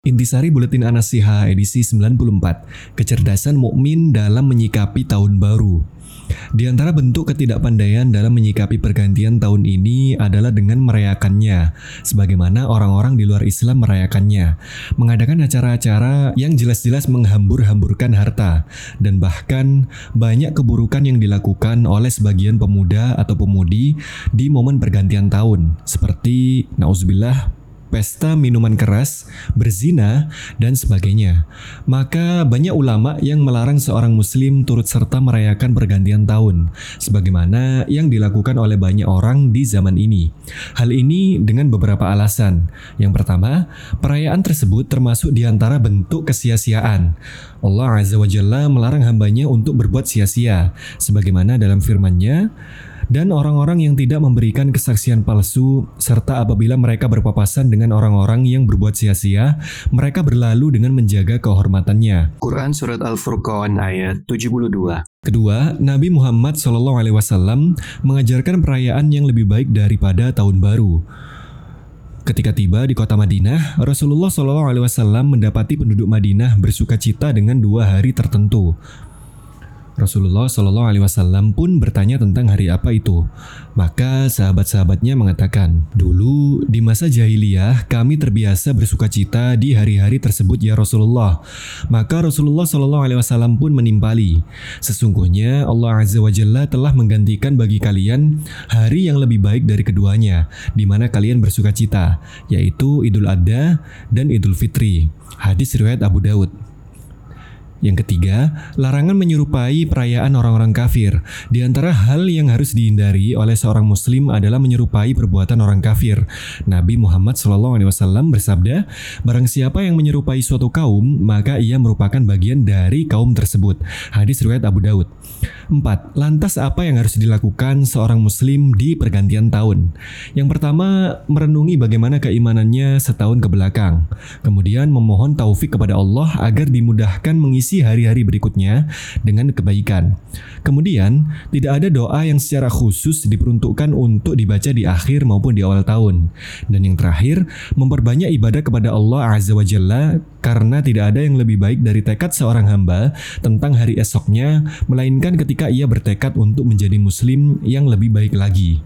Intisari Buletin Anasiha edisi 94, kecerdasan mukmin dalam menyikapi tahun baru. Di antara bentuk ketidakpandaian dalam menyikapi pergantian tahun ini adalah dengan merayakannya, sebagaimana orang-orang di luar Islam merayakannya, mengadakan acara-acara yang jelas-jelas menghambur-hamburkan harta, dan bahkan banyak keburukan yang dilakukan oleh sebagian pemuda atau pemudi di momen pergantian tahun, seperti nauzubillah pesta minuman keras, berzina, dan sebagainya. Maka banyak ulama yang melarang seorang muslim turut serta merayakan pergantian tahun, sebagaimana yang dilakukan oleh banyak orang di zaman ini. Hal ini dengan beberapa alasan. Yang pertama, perayaan tersebut termasuk di antara bentuk kesia-siaan. Allah Azza wa Jalla melarang hambanya untuk berbuat sia-sia, sebagaimana dalam firman-Nya, dan orang-orang yang tidak memberikan kesaksian palsu, serta apabila mereka berpapasan dengan orang-orang yang berbuat sia-sia, mereka berlalu dengan menjaga kehormatannya. Quran Surat Al-Furqan ayat 72 Kedua, Nabi Muhammad SAW mengajarkan perayaan yang lebih baik daripada tahun baru. Ketika tiba di kota Madinah, Rasulullah SAW mendapati penduduk Madinah bersuka cita dengan dua hari tertentu, Rasulullah Shallallahu Alaihi Wasallam pun bertanya tentang hari apa itu. Maka sahabat-sahabatnya mengatakan, dulu di masa jahiliyah kami terbiasa bersuka cita di hari-hari tersebut ya Rasulullah. Maka Rasulullah Shallallahu Alaihi Wasallam pun menimpali, sesungguhnya Allah Azza wa Jalla telah menggantikan bagi kalian hari yang lebih baik dari keduanya, di mana kalian bersuka cita, yaitu Idul Adha dan Idul Fitri. Hadis riwayat Abu Daud. Yang ketiga, larangan menyerupai perayaan orang-orang kafir. Di antara hal yang harus dihindari oleh seorang muslim adalah menyerupai perbuatan orang kafir. Nabi Muhammad SAW bersabda, barang siapa yang menyerupai suatu kaum, maka ia merupakan bagian dari kaum tersebut. Hadis riwayat Abu Daud. 4. Lantas apa yang harus dilakukan seorang muslim di pergantian tahun? Yang pertama, merenungi bagaimana keimanannya setahun ke belakang. Kemudian memohon taufik kepada Allah agar dimudahkan mengisi hari-hari berikutnya dengan kebaikan. Kemudian, tidak ada doa yang secara khusus diperuntukkan untuk dibaca di akhir maupun di awal tahun. Dan yang terakhir, memperbanyak ibadah kepada Allah Azza wa Jalla karena tidak ada yang lebih baik dari tekad seorang hamba tentang hari esoknya, melainkan ketika ia bertekad untuk menjadi muslim yang lebih baik lagi.